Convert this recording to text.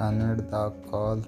Canada call